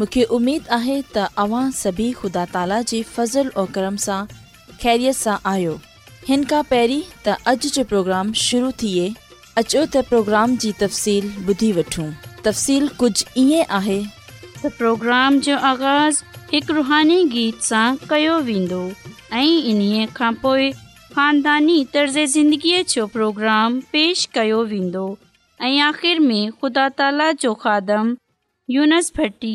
तव्हां सभी ख़ुदा ताला जे फज़ल ऐं ख़ैरियत सां आयो हिन खां पहिरीं त अॼु जो प्रोग्राम शुरू थिए अचो त प्रोग्राम जी तफ़सील ॿुधी वठूं रुहानी गीत सां कयो वेंदो भटी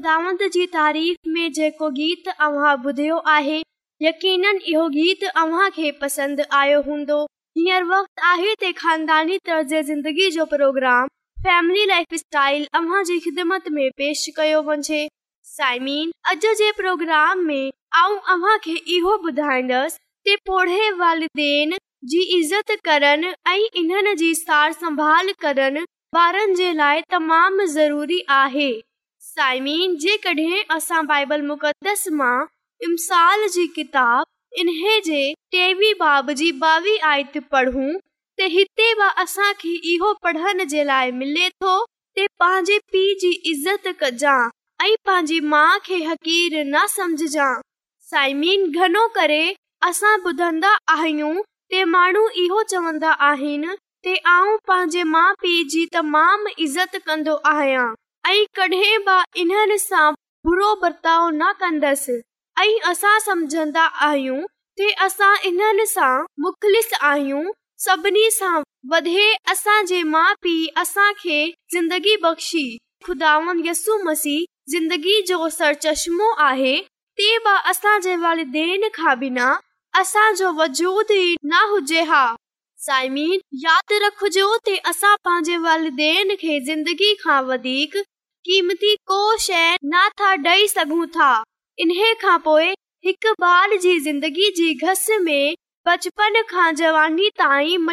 सार संभाल करण ॿारनि साइमिन जेकड॒हिं असां बाइबल मुक़ददस मां इम्साल जी किताब बाब जी ॿावीह आयत प असांखे इहो पढ़ण जे लाइ मिले थो पंहिंजे पीउ जी इज़त कजांइ ऐं पंहिंजी माउ खे हक़ीर न सम्झ जंहिं साइमिन करे असां ॿुधंदा आहियूं ते माण्हू इहो चवंदा आहिनि आऊं पांजे माउ पीउ जी तमाम इज़त कन्दो आहियां बिना असांजो वजूद यादि रखजो वालदेन खे जिंदगी खां वधीक न था डी सघूं था इन खां पोइ हिकु बाली बचपन खां जवानी ऐं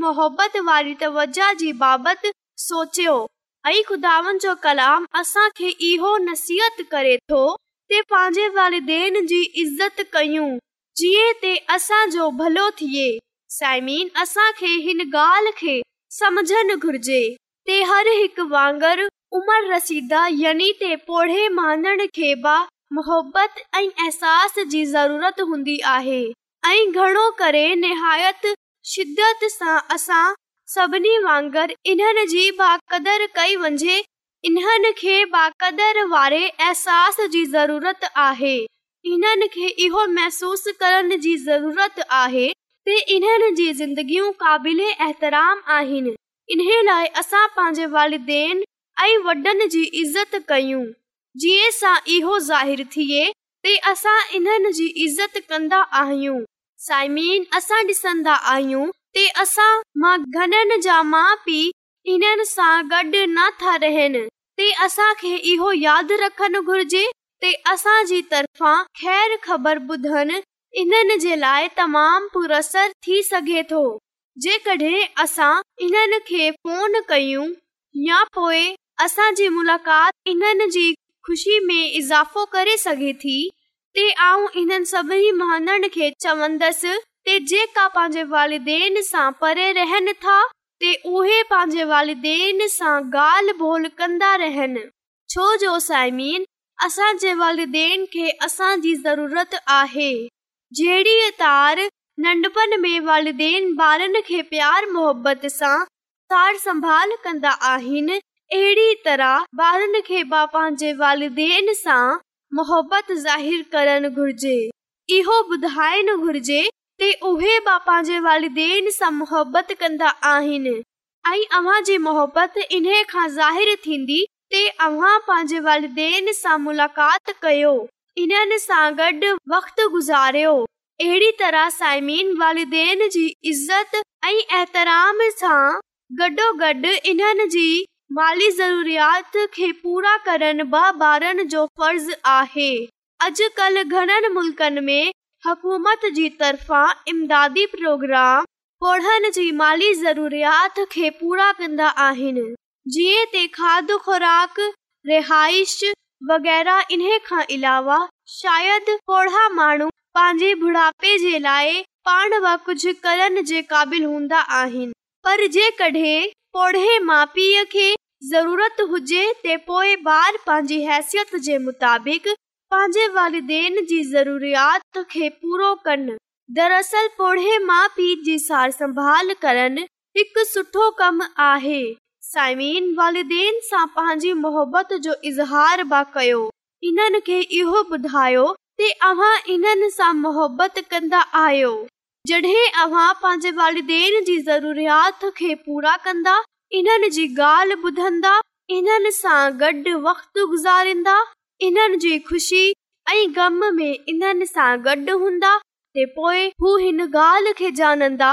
मोहबत वारी तवजा जी बाबति सोचियो ऐं ख़ुदा कलाम असांखे इहो नसीहत करे थोत कयूं जीअं असांजो भलो थिए साइमीन असांखे हिन ॻाल्हि खे समझन घुर्जे ते हर हिकु वांगुरु मोहबत ऐं अहसास नहायत शिदत सां असां सभिनी वांगर इन्हनि जी बाक़दर कई वञे इन्हनि खे बाक़दर वारे अहसास जी ज़रूरत आहे इन्हनि खे इहो महसूस करण जी ज़रूरत आहे इन्हनि जी ज़िंदगियूं क़ाबिल एहतराम आहिनि इन लाइ असां पंहिंजे इज़त कयूं थिए कन्दा असां कंदा आहियूं माउ पीउ इन्हनि सां गॾु था रहनि ते असांखे इहो यादि रखनि जी तरफ़ां ख़ैर ख़बर ॿुधनि इन जे लाइ तमामु थी सघे थो जेकॾहिं असां इन्हनि खे फोन कयूं या पोएंफ़ो करे चवंदसि जेका पंहिंजे वालदेन सां परे रहनि था उहे पंहिंजे वालदेन सां ॻाल्हि बोल कंदा रहन छोजो साइमीन असांजे वालदेन खे असांजी ज़रूरत आहे नंढपण सां सार संभाल कंदा आहिनि अहिड़ी तरह ॿारनि खे वालदेन सां मुब्बत ज़ाहिरु करणु घुर्जे इहो ॿुधाइणु घुर्जे ते उहे वालदेन सां मुहबत कंदा आहिनि ऐं अव्हां जी मोहबत इन्हे खां ज़ाहिरु थींदी ते अव्हां पंहिंजे वालदेन सां मुलाक़ात कयो इन सां गॾु वक़्त गुज़ारियो अहिड़ी तरह इज़त ऐं ऐतराम गॾोगॾु इन्हनि जी पूरा करण ॿारनि जो फर्ज़ आहे अॼुकल्ह घणनि मुल्कनि में हुकूमत जी तरफ़ां इमदादी प्रोग्राम पौधनि जी माली ज़रूरीत खे पूरा कंदा आहिनि जीअं त खाध खुराक रिहाइश वग़ैरह इन खां अलावा पोड़ा माण्हू पंहिंजे बुढापे जे लाइ पाण वञण जे क़ाबिल हूंदा आहिनि पर जेकड॒हिं माउ पीउ खे ज़रूरत हुजे त पोइ ॿार पंहिंजी हैसियत जे मुताबिक़ पंहिंजे वालदेन जी ज़रूरत खे पूरो कनि दरसल पौड़ माउ पीउ जी सार संभाल करण हिकु सुठो कम आहे पंहिंजी मोहबत जो इज़हार बि कयो इन्हनि खे इहो ॿुधायो मोहबत कंदा आहियो पंहिंजेन जी ज़रूरत खे पूरा कन्दा इन्हनि जी ॻाल्हि ॿुधंदा इन्हनि सां गॾ वक्तुरींदा इन्हनि जी ख़ुशी ऐं गम में इन्हनि सां पोइ हू हिन ॻाल्हि खे ॼाणंदा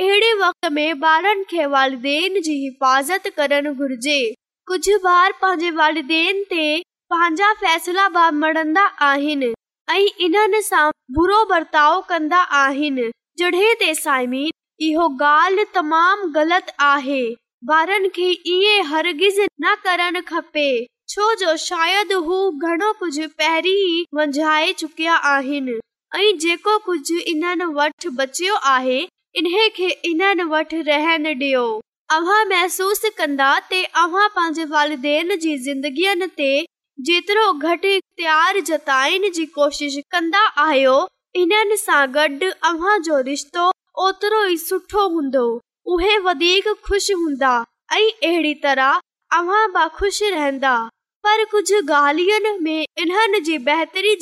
अहिड़े वक़्त जी हिफ़ाज़त करण घुरिजे कुझु बार पंहिंजे वालदेन ते पंहिंजा फैसला आहिनि इन्हनि सां कंदा आहिनि इहो ॻाल्हि तमामु ग़लति आहे ॿारनि खे इहे हरगिज़ न करणु खपे छो जो शायदि हू घणो कुझु पहिरीं वंझाए चुकिया आहिनि ऐं जेको कुझु इन्हनि वटि बचियो आहे इन वटि रहनि डि॒यो अव्हां महसूस कंदा पंहिंजे वालदिरो तयार जतिश कंदा आहियो इन सां रिश्तो ओतिरो उहे वधीक खु़शि हूंदा ऐं अहिड़ी तरह अव्हां बा खुश रहंदा पर कुझु बहितरी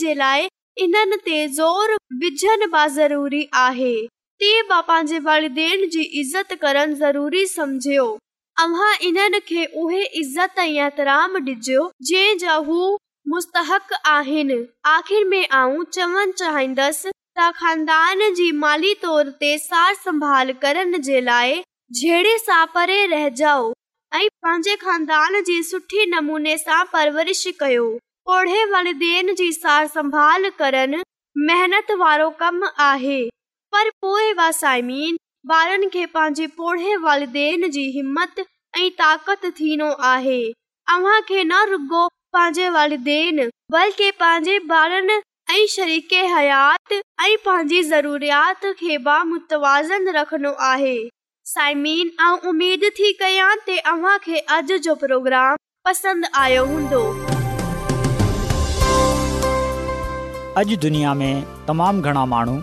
विझनि पंहिंजे वलदे जी इज़त करणु ज़रूरी सम्झियोसि ते सार संभाल करण जे लाइ जहिड़े सां परे रहजाओ ऐं पंहिंजे ख़ानदान जी सुठे नमूने सां परवरिश कयो ओहिड़े वलदेन जी सार संभाल करण मेहनत वारो कम आहे पर पोइ वा ॿारनि खे पंहिंजे पोढ़े वालदेन जी हिमत ऐं ताक़त थींदो आहे अव्हां खे न रुगो पंहिंजे वालदेन बल्कि पंहिंजे ॿारनि ऐं शरीक हयात ऐं पंहिंजी ज़रूरियात खे बि मुतवाज़न रखणो आहे साइमीन ऐं उमेद थी कयां त अव्हां खे अॼु जो प्रोग्राम पसंदि आयो हूंदो अॼु दुनिया में तमामु घणा माण्हू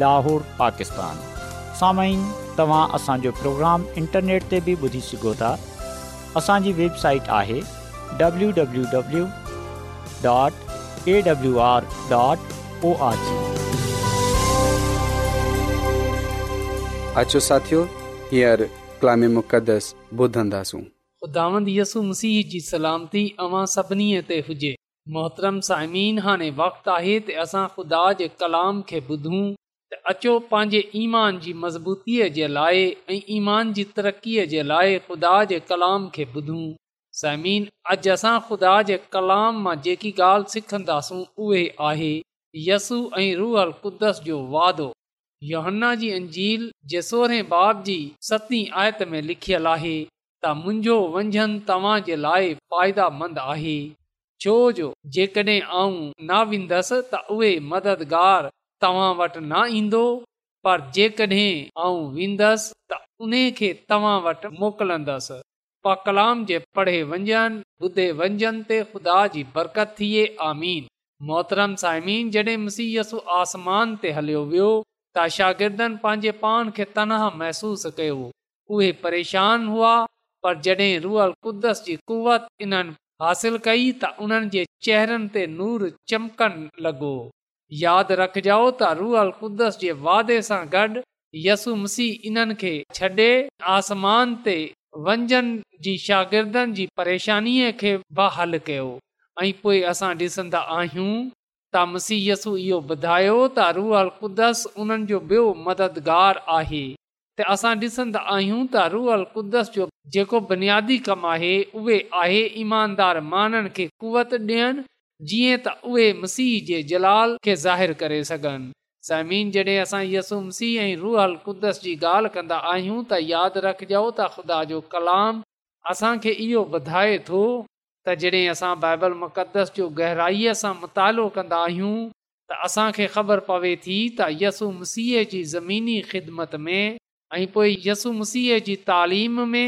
लाहौर पाकिस्तान सामई तव्हां असांजो प्रोग्राम इंटरनेट ते बि ॿुधी सघो था असांजी वेबसाइट आहे वक़्तु आहे त असां ख़ुदा जे कलाम खे ॿुधूं त अचो पंहिंजे ईमान जी मज़बूतीअ जे लाइ ईमान जी तरक़ीअ जे लाइ ख़ुदा जे कलाम खे ॿुधूं समीन अॼु असां ख़ुदा जे कलाम मां जेकी ॻाल्हि सिखंदासूं उहे आहे यसू ऐं रूहल कुदस जो वादो योहन्ना जी अंजील जे सोहरे बाब जी सतीं आयत में लिखियल आहे त मुंहिंजो वंझन तव्हां जे लाइ फ़ाइदामंद आहे छोजो जेकॾहिं आऊं न वेंदसि त उहे मददगारु तव्हां वटि न ईंदो पर जेकॾहिं आऊं वेंदसि त उन खे तव्हां वटि मोकिलंदसि पलाम जे पढ़े वंञनि ॿुधे वंजन ते ख़ुदा जी बरकत थिए मोहतरम साइमीस आसमान ते हलियो वियो त शागिर्दनि पंहिंजे पान खे तनाह महसूसु कयो उहे परेशान हुआ पर जॾहिं रुअल कुद्दस जी कुवत इन्हनि हासिल कई त उन्हनि जे चेहरनि ते नूर चमकण लॻो यादि जाओ, त रूअल कुदस जे वादे सां गॾु यसु मसीह इन्हनि खे छॾे आसमान ते वंझंदी शागिर्दनि जी परेशानीअ खे बहल कयो ऐं पोइ असां ॾिसंदा आहियूं त मसीह इहो ॿुधायो त रूअल कुदस उन्हनि जो ॿियो मददगारु आहे त असां ॾिसंदा आहियूं त कुदस जो जेको बुनियादी कमु आहे उहे आहे ईमानदार माननि खे कुवत ॾियनि जीअं त उहे मसीह जे जलाल खे ज़ाहिर करे सघनि समीन जॾहिं असां यसु मसीह ऐं रूहल कुदस जी ॻाल्हि कंदा आहियूं त यादि रखिजऊं त ख़ुदा जो कलाम असांखे इहो ॿुधाए थो त जॾहिं असां बाइबल मुक़दस जो गहराईअ सां मुतालो कंदा आहियूं त असांखे ख़बर पवे थी त यसु मसीह जी ज़मीनी ख़िदमत में ऐं पोइ यसु मसीह जी तालीम में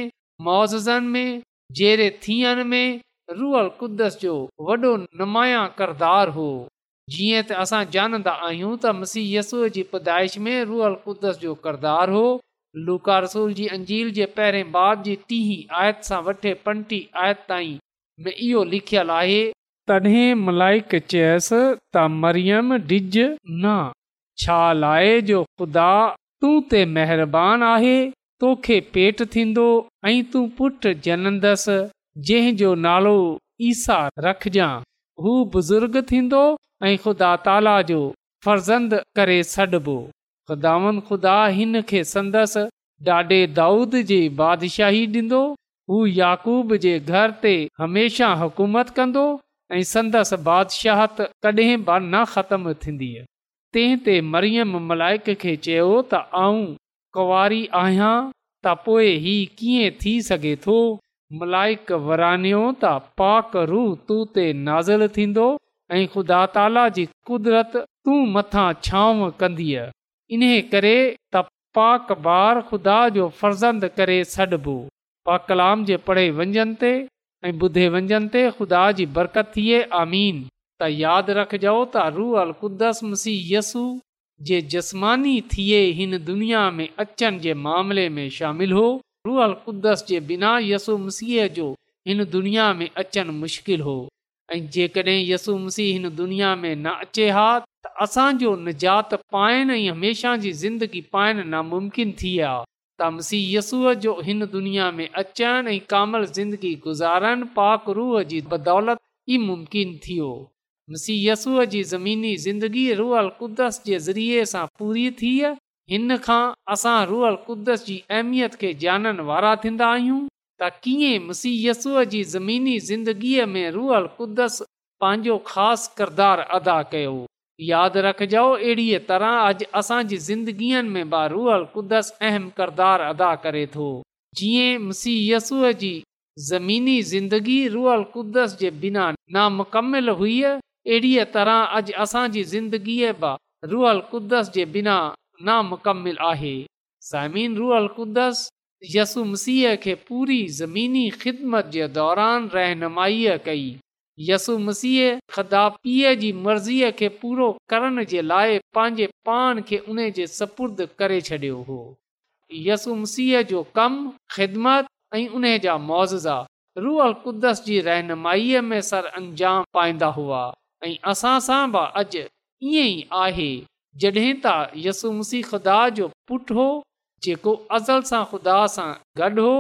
मोज़नि में जहिड़े थियण में रुअल कुदस जो वॾो नुमाया किरदारु हो जीअं त असां ॼाणंदा आहियूं त मसीयसूअ जी पुदाइश में रुअल कुदस जो करदारु हो लूका रसूल जी अंजील जे पहिरें बाद जी टीह आयत सां आयत ताईं इहो लिखियलु आहेसि त मरियम डिज न छा लाए जो ख़ुदा तूं ते महरबानी आहे तोखे पेट थींदो ऐं तूं पुठि जनंदसि जंहिं जो नालो ईसा रखजांइ हू बुज़ुर्ग थींदो ऐं ख़ुदा ताला जो फर्ज़ंद करे सॾिबो ख़ुदावन खुदा हिन खे संदसि ॾाॾे दाऊद जी बादशाही ॾींदो हू याकूब जे घर ते हमेशह हुकूमत कंदो ऐं संदसि बादशाह त कडहिं न ख़तमु थींदी तंहिं ते मरियम मलाइक खे चयो त आऊं कुंवारी आहियां त पोइ हीउ कीअं थी सघे थो मलाइक वरानियो त पाक तू ते नाज़िल थींदो ऐं ख़ुदा ताला जी कुदरत तू मथां छांव कंदीअ इन्हे करे त पाक ॿार ख़ुदा जो फर्ज़ंद करे सॾिबो पा कलाम जे पढ़े वंजन ते ऐं ॿुधे वंजन ते खुदा जी बरकत थिए आमीन त यादि रखजो त रू अल कुदस मसीह यसु जे जस्मानी थिए हिन दुनिया में अचनि जे मामले में शामिल हो रुअल कुदस जे बिना यसु मसीह जो हिन दुनिया में अचणु मुश्किल हो ऐं जेकॾहिं यसु मसीह हिन दुनिया में न अचे हा त असांजो निजात पाइण ऐं हमेशह जी ज़िंदगी पाइण नामुमकिन थी आहे त मसीहय यसूअ जो हिन दुनिया में अचनि ऐं कामल ज़िंदगी गुज़ारनि पाक रूह जी बदौलत ई मुमकिन थी मसीह यसूअ जी ज़मीनी ज़िंदगी रुअल कुदस जे ज़रिए सां पूरी थी इन खां असां रुअल कुदस जी अहमियत खे ॼाणण वारा थींदा आहियूं त कीअं मुसीयसूअ जी ज़मीनी ज़िंदगीअ में रुअल कुदस पंहिंजो ख़ासि किरदारु अदा कयो यादि रखजो अहिड़ीअ तरह अॼु असांजी ज़िंदगीअ में बि रुअल कुदस अहम किरदारु अदा करे थो जीअं मुसीयसुअ जी ज़मीनी ज़िंदगी रुअल कुदस जे बिना नामुकमिल हुई अहिड़ीअ तरह अॼु असांजी ज़िंदगीअ बि रुअल क़ुदस जे बिना नामुकमिल आहे ज़मीन रुअल कुदस यसु मसीह खे पूरी ज़मीनी ख़िदमत जे दौरान रहनुमाईअ कई यसु मसीह खदा जी मर्ज़ीअ खे पूरो करण जे लाइ पंहिंजे पाण खे उन जे सपुर्द करे छॾियो हो यसु मसीह जो कमु ख़िदमत ऐं उन जा मुआज़ा रुअ कुदस जी रहनुमाईअ में सर अंजाम पाईंदा हुआ ऐं असां सां बि अॼु ईअं ई आहे जॾहिं त यसु मसीह ख़ुदा जो पुटु हो जेको अज़ल सां ख़ुदा सां गॾु हो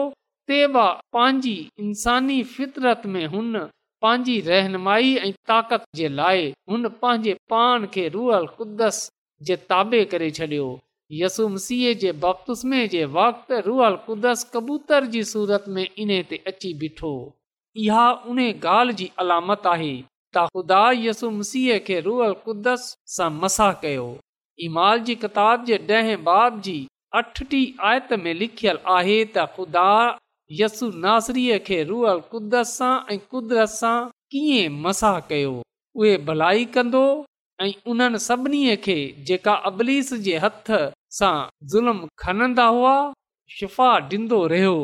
ते पंहिंजी इंसानी फितरत में हुन पंहिंजी रहनुमाई ऐं ताक़त जे लाइ हुन पंहिंजे पान खे रुअल क़ुदस जे ताबे करे छॾियो यसु मसीह जे बख़्तुस्मे जे वक़्ति रुअल क़ुद्दस कबूतर जी सूरत में इन ते अची बीठो इहा उन ॻाल्हि जी अलामत आहे त ख़ुदा यसु मसीह खे रुअल क़ुद्दस सां मसाह कयो इमाल जी किताब जे ॾहें बाब जी अठटी आयत में लिखियलु आहे त ख़ुदा यसु नासरीअ खे रुअल कुदत सां ऐं क़ुदिरत सां कीअं मसाह कयो उहे भलाई कंदो ऐं उन्हनि सभिनी खे जेका अबलीस जे हथ सां ज़ुल्म खनंदा हुआ शिफ़ा ॾींदो रहियो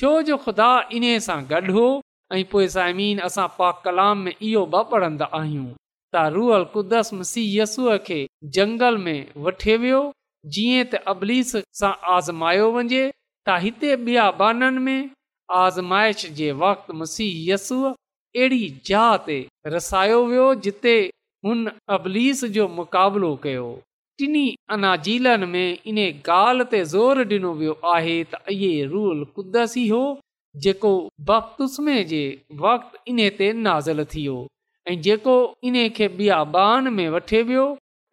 छो जो ख़ुदा इन्हे सां गॾु हो ऐं पोइ साइमीन असां पाक कलाम में इहो ब पढ़ंदा आहियूं त रुअल कुदस मसीहयसुअ खे जंगल में वठे वियो जीअं त अबलीस सां आज़मायो वञे त हिते ॿिया बाननि में आज़माइश जे वक़्तु मसीहयसूअ अहिड़ी जहा ते रसायो वियो जिते हुन अबलीस जो मुक़ाबिलो कयो टिन्ही अनाजीलनि में इन ॻाल्हि ते ज़ोर डि॒नो वियो आहे त इहो रुअल कुदस ई हो जेको बख़्तुस्मे जे वक़्तु इन्हे ते नाज़िल थियो ऐं जेको इन खे बियाबान में वठे वियो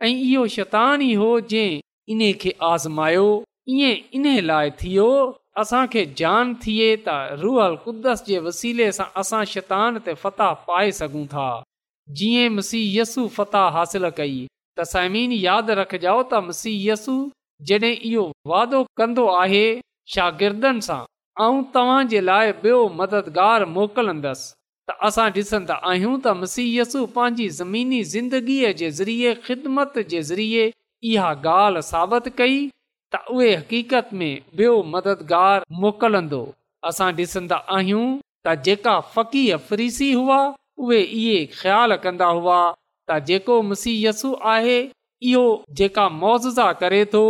ऐं इहो शैतान ई हो जंहिं इन खे आज़मायो इएं इन लाइ थियो असांखे जान थिए त रूहल कुदस जे वसीले सां असां शैतान ते फ़ता पाए सघूं था जीअं मसीह यसु फ़तह हासिल कई त समीन यादि रखजाओ त मसीह यसु जॾहिं इहो वाइदो कंदो आहे शागिर्दनि सां ऐं तव्हां जे लाइ ॿियो मददगारु मोकिलंदसि त असां ॾिसंदा आहियूं त मुसीयसु पंहिंजी ज़मीनी ज़िंदगीअ जे ज़रिए ख़िदमत जे ज़रिए इहा ॻाल्हि साबित कई त उहे हक़ीक़त में ॿियो मददगार मोकिलंदो असां ॾिसंदा आहियूं त जेका हुआ उहे इहे ख़्यालु कंदा हुआ त जेको मसीयसु आहे इहो जेका करे थो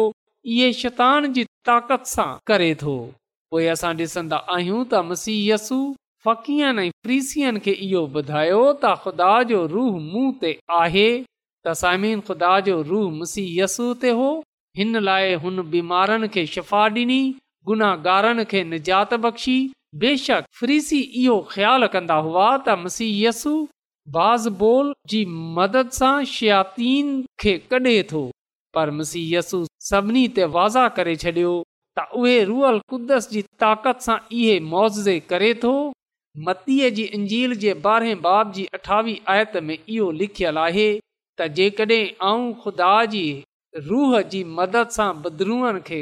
इहे शैतान जी ताक़त सां करे थो उहे असां ॾिसंदा आहियूं त मसीयसु फ़क़ीयन ऐं फ्रीसियुनि खे इहो ॿुधायो त ख़ुदा जो रूह मुंह ते आहे त सामीन ख़ुदा जो रूह मसी यसू ते हो हिन लाइ हुन बीमारनि खे शफ़ा ॾिनी गुनाहगारनि खे निजात बख़्शी बेशक फ्रीसी इहो ख़्यालु कंदा हुआ त मसीह यसु बाज़ बोल जी मदद सां शयातीन खे कढे थो पर मसी यसु सभिनी ते वाज़ा करे छॾियो त उहे रुअल कुदस जी ताक़त सां इहे मुआवज़े करे थो मतीअ जी इंजील जे ॿारहें बाब जी अठावीह आयत में इहो लिखियलु आहे त जेकॾहिं आऊं खुदा जी रूह जी मदद सां बदरूअ खे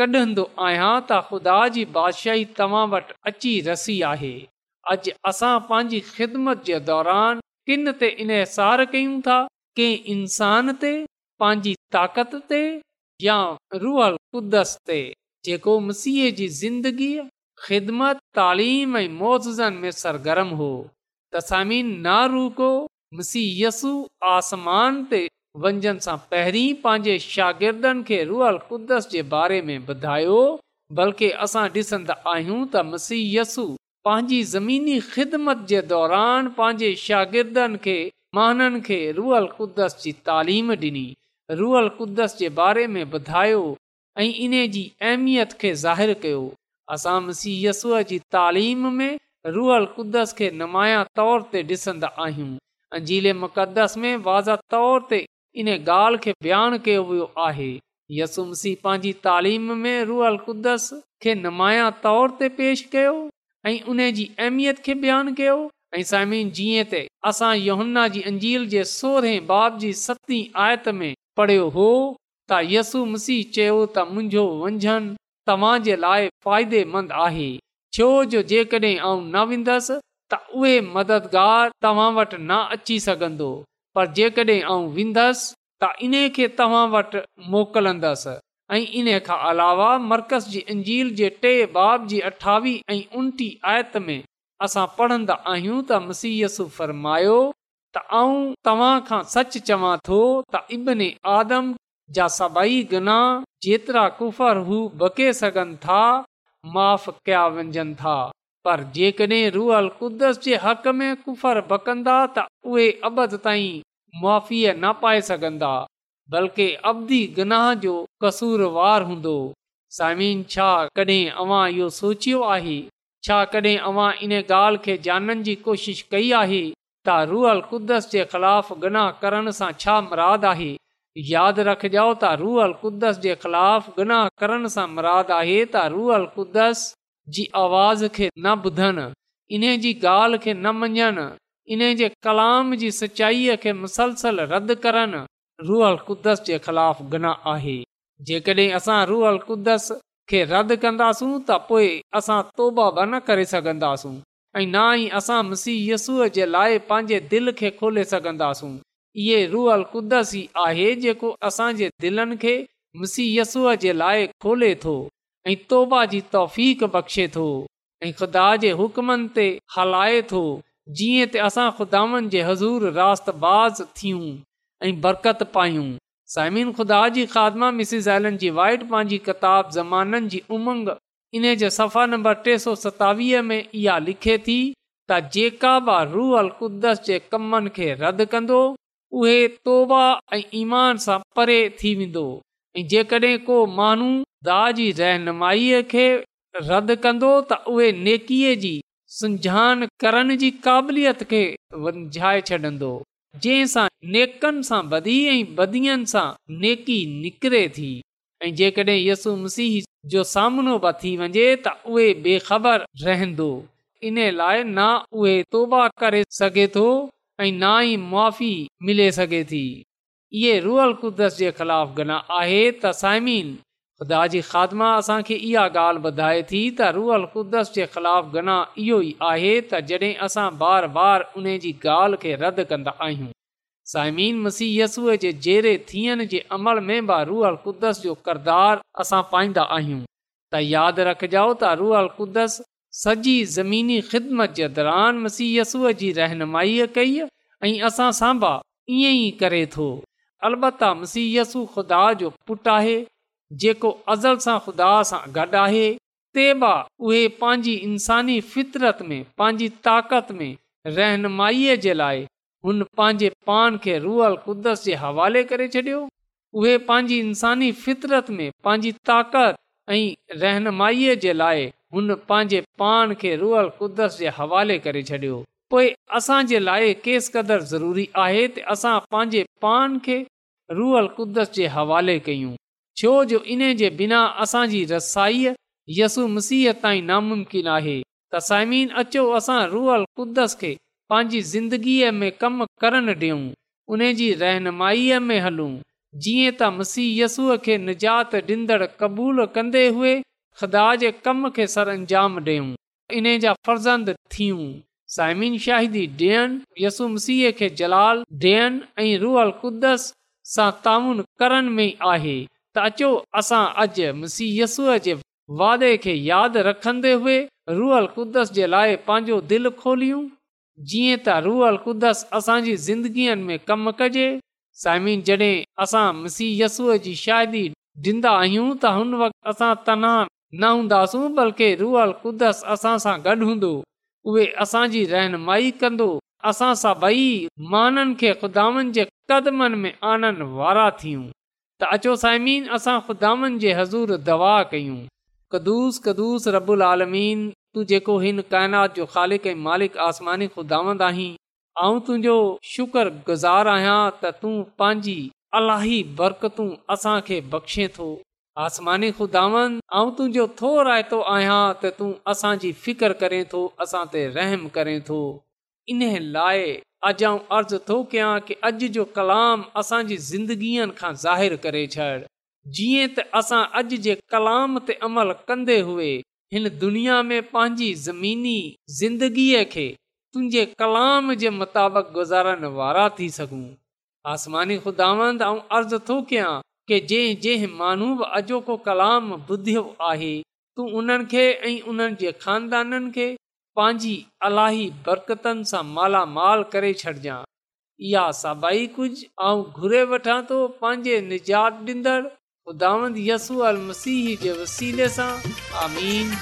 कढंदो आहियां त ख़ुदा जी बादशाही तव्हां वटि अची रसी आहे अॼु असां पंहिंजी ख़िदमत जे दौरान किन ते इनहसार कयूं था कंहिं इंसान ते पंहिंजी ताक़त ते या रूहर क़ुदस ते जेको मसीह जी ज़िंदगीअ ख़िदमत तालीम ऐं मौज़िज़नि में सरगर्म हो तसामीन न रूको मसयसु आसमान ते वञनि सां पहिरीं पंहिंजे शागिर्दनि खे रुअल कुदस जे बारे में ॿुधायो बल्कि असां ॾिसंदा आहियूं त मसीयसु पंहिंजी ज़मीनी ख़िदमत जे दौरान पंहिंजे शागिर्दनि खे महाननि खे रुअल कुदस जी तालीम ॾिनी रुअल कुदस जे बारे में ॿुधायो ऐं इन जी अहमियत खे ज़ाहिरु कयो असां मसीह यसूअ जी तालीम में रुअल कुदस खे नुमाया तौर ते ॾिसंदा आहियूं अंजीले मुक़दस में वाज़े तौर ते इन ॻाल्हि खे बयानु कयो वियो आहे यसु मसीह पंहिंजी तालीम में रुअल कुदस खे नुमाया तौर ते पेश कयो ऐं उन जी अहमियत खे बयानु कयो ऐं साइमी जीअं त असां योमन्ना जी अंजील जे सोरहें बाब जी सतीं आयत में पढ़ियो हो त यसू मसीह चयो त मुंहिंजो वंझन तव्हां जे लाइ फ़ाइदेमंद आहे छो जो जेकॾहिं न वेंदसि त उहे मददगार तव्हां वटि न अची सघंदो पर जेकॾहिं वेंदसि त इन खे तव्हां वटि मोकिलंदसि ऐं इन खां अलावा मर्कज़ जी अंजील जे टे बाब जी अठावीह ऐं आयत में असां पढ़ंदा आहियूं त मसीयसु फरमायो त तव्हां खां सच चवां थो त आदम जा सभई गुनाह जेतिरा कुफर हू बके सघनि था माफ़ कया वञजनि था पर जेकॾहिं रुअल क़ुदस जे हक़ में कुफ़र बकंदा त उहे अबद ताईं माफ़ी न पाए सघंदा बल्कि अबदी गुनाह जो कसूरवार वार हूंदो सामिन छा कॾहिं अवां इहो सोचियो आहे छाकड॒हिं अवां इन ॻाल्हि खे ॼाणण जी कोशिश कई आहे त रुअल क़ुदस जे ख़िलाफ़ गुनाह करण सां छा मुराद आहे यादि रखिजो त रुअल कुदस जे ख़िलाफ़ गुनाह करण सां मुराद आहे त रुअल कुदस जी आवाज़ खे न ॿुधनि इन जी ॻाल्हि खे न मञनि इन जे कलाम जी सचाईअ खे मुसलसल रद्द करनि रुहल कुदस जे ख़िलाफ़ गुनाह आहे जेकॾहिं असां रुहल क़ुदस खे रद्द कंदासूं त पोइ असां तौबा ब न करे सघंदासूं ऐं ना ई असां मसीहयसूअ जे लाइ पंहिंजे दिलि खे खोले सघंदासूं इहे रुअल कुदस ई आहे जेको असांजे दिलनि खे मुसीयसूअ जे लाइ खोले थो ऐं तौबा जी तौफ़ बख़्शे थो ऐं ख़ुदा जे हुकमनि ते हलाए थो जीअं त असां खुदा हज़ूर राज़ थियूं ऐं बरकत पायूं साइमिन ख़ुदा जी ख़ादमा एलन जी वाइट पंहिंजी किताब ज़माननि जी उमंग इन जे सफ़ा नंबर टे सौ सतावीह में इहा लिखे थी त जेका बि रुअल कुद्दस जे कमनि खे रद्द कंदो उहे तौबा ऐं ईमान सां परे थी वेंदो ऐं जेकॾहिं को माण्हू दाजी रहनुमाई खे रद्द कंदो त उहे नेकीअ जी सुञान करण जी क़ाबिलियत खे वंझाए छॾन्दो जंहिं सां नेकनि सां बदी ऐं बदीअ सां नेकी निकिरे थी ऐं यसु मसीह जो सामनो बि थी वञे त उहे बेखबर रहंदो इन लाइ ना उहे तौबा करे सघे थो ऐं ना ई मुआी मिले सघे थी इहे रुअल कुदस जे ख़िलाफ़ गना आहे त साइमीन ख़ुदा जी ख़ाती इहा ॻाल्हि ॿुधाए थी त रुअल कुदस जे ख़िलाफ़ गना इहो ई आहे त जॾहिं असां बार बार उन जी ॻाल्हि खे रद्द कंदा आहियूं साइमिन मसीयसूअ जे जहिड़े थियण जे अमल में बि रुहल क़ुदस जो किरदार असां पाईंदा आहियूं त यादि रखजो त रुअल क़ुद्दस सॼी ज़मीनी ख़िदमत जे दौरान मसीयसूअ जी रहनुमाईअ कई ऐं असां सां बि ईअं ई करे थो अलता मसीयसु खु़दा जो पुटु आहे जेको अज़ल सां ख़ुदा सां गॾु आहे ते बि उहे पंहिंजी इंसानी फितरत में पंहिंजी ताक़त में रहनुमाईअ जे लाइ हुन पंहिंजे पान खे रुअल क़ुदस जे हवाले करे छॾियो उहे पंहिंजी इंसानी फितरत में पंहिंजी ताक़त ऐं रहनुमाईअ जे लाइ हुन पंहिंजे पाण खे रुअल कुदस जे हवाले करे छॾियो पोइ असांजे लाइ केस क़दुरु ज़रूरी आहे त असां पंहिंजे पान खे रुअल कुदस जे हवाले कयूं छो जो इन जे बिना असांजी रसाईअ यसु मसीह ताईं नामुमकिन आहे त साइमीन अचो असां रुअल कुदस खे पंहिंजी ज़िंदगीअ में कम करन ॾियूं उन जी रहनुमाईअ में हलूं जीअं त मसीह यसूअ खे निजात ॾींदड़ क़बूलु कंदे हुए ख़ुदा जे कम खे सर अंजाम ॾियूं इन जा फर्ज़ंद थियूं साइमिन शाहिदी ॾियनि यसु मसीह खे जलाल ॾियनि ऐं रुअल कुद्दस सां ताउन करण में आहे त अचो असां अॼु मसीह यसूअ जे वादे खे यादि रखंदे हुए रुअल कुदस जे लाइ पंहिंजो दिलि खोलियूं जीअं त रुअल कुदस असांजी ज़िंदगीअ में कमु कजे साइमिन जॾहिं असां मसीह यसूअ जी शाहिदी ॾींदा आहियूं त हुन वक़्ति असां तनाउ न हूंदासूं बल्कि रुअल कुदस असां सां गॾु हूंदो उहे असांजी रहनमाई कंदो असां सां ॿई माननि खे खु़दान जे कदमनि में आनंद वारा थियूं त अचो साइमीन असां ख़ुदान जे हज़ूर दवा कयूं कदुस कदुस रबुल आलमीन तूं जेको हिन काइनात जो ख़ालिक मालिक आसमानी ख़ुदावंद आहीं आऊं तुंहिंजो शुक्र गुज़ार आहियां त तूं पंहिंजी अलाही बरकतूं असां बख़्शे थो आसमानी खुदावन आउं तुंहिंजो थो रायतो आहियां त तूं असांजी फिकिर करे थो असां ते रहम करे थो इन लाइ अॼु आउं अर्ज़ु थो कयां कि अॼु जो कलाम असांजी ज़िंदगीअ खां ज़ाहिरु करे छॾ जीअं त असां अॼु जे कलाम ते अमल कंदे हुए हिन दुनिया में पंहिंजी ज़मीनी ज़िंदगीअ खे तुंहिंजे कलाम जे मुताबिक़ गुज़ारण वारा थी सघूं आसमानी खुदावंद आउं अर्ज़ु थो कयां की जंहिं जंहिं माण्हू बि अॼोको कलाम ॿुधियो आहे तूं उन्हनि खे ऐं उन्हनि जे खानदाननि खे पंहिंजी अलाही बरकतनि सां मालामाल करे छॾिजांइ इहा सभई कुझु ऐं घुरे वठां थो पंहिंजे निजात ॾींदड़ ख़ुदांद यसू अल मसीह जे वसीले सां आमीन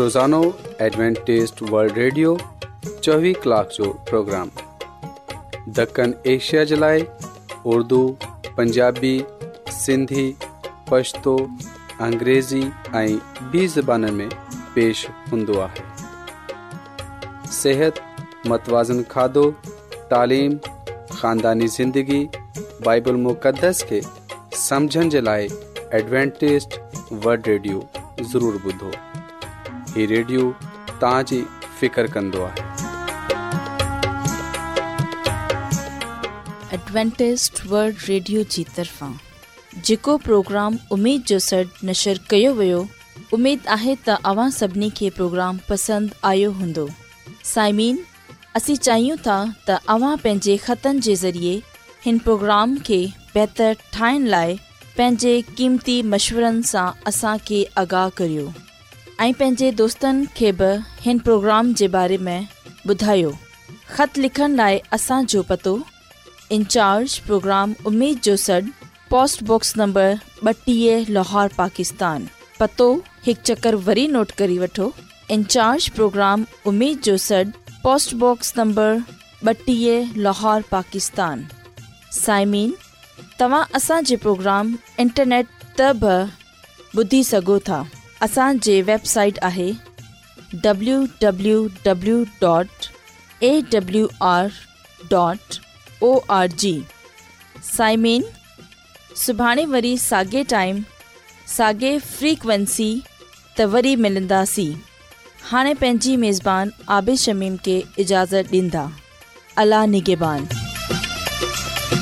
रोज़ानो एडवेंटेज वल्ड रेडियो चोवीह कलाक जो प्रोग्राम ॾखण एशिया जे लाइ उर्दू पंजाबी सिंधी पछतो अंग्रेज़ी ऐं ॿी ज़बान में पेश हूंदो आहे सिहत मतवाज़न खाधो तालीम खानदानी ज़िंदगी बाइबल मुक़दस खे समुझण जे लाइ एडवेंटेस्ट वड रेडियो ज़रूरु ॿुधो हीउ रेडियो तव्हांजी फिकर कंदो आहे एडवेंटेस्ट वर्ल्ड रेडियो जी तरफ़ा जो प्रोग्राम उमेद जो सॾु नशर कयो वियो है आहे त प्रोग्राम पसंद आयो हूंदो साइमीन असीं चाहियूं था त के ज़रिए इन प्रोग्राम के बेहतर ठाण लाइ पंहिंजे क़ीमती मशवरनि सां असांखे आगाह करियो दोस्त पंहिंजे प्रोग्राम के बारे में ॿुधायो ख़त लिखण लाइ असांजो पतो इंचार्ज प्रोग्राम उमेद जो सॾ पोस्टबॉक्स नंबर ॿटीह लाहौर पाकिस्तान पतो हिकु चकर वरी नोट करी वठो इंचार्ज प्रोग्राम उमेद जो सड पोस्टबॉक्स नंबर ॿटीह लाहौर पाकिस्तान साइमिन तव्हां इंटरनेट त बि ॿुधी सघो था W W W dot A W R dot O R G साइमेन सुभाणे वरी साॻे टाइम साॻे फ्रीक्वेंसी त वरी मिलंदासीं हाणे میزبان मेज़बान شمیم खे اجازت ॾींदा اللہ نگہبان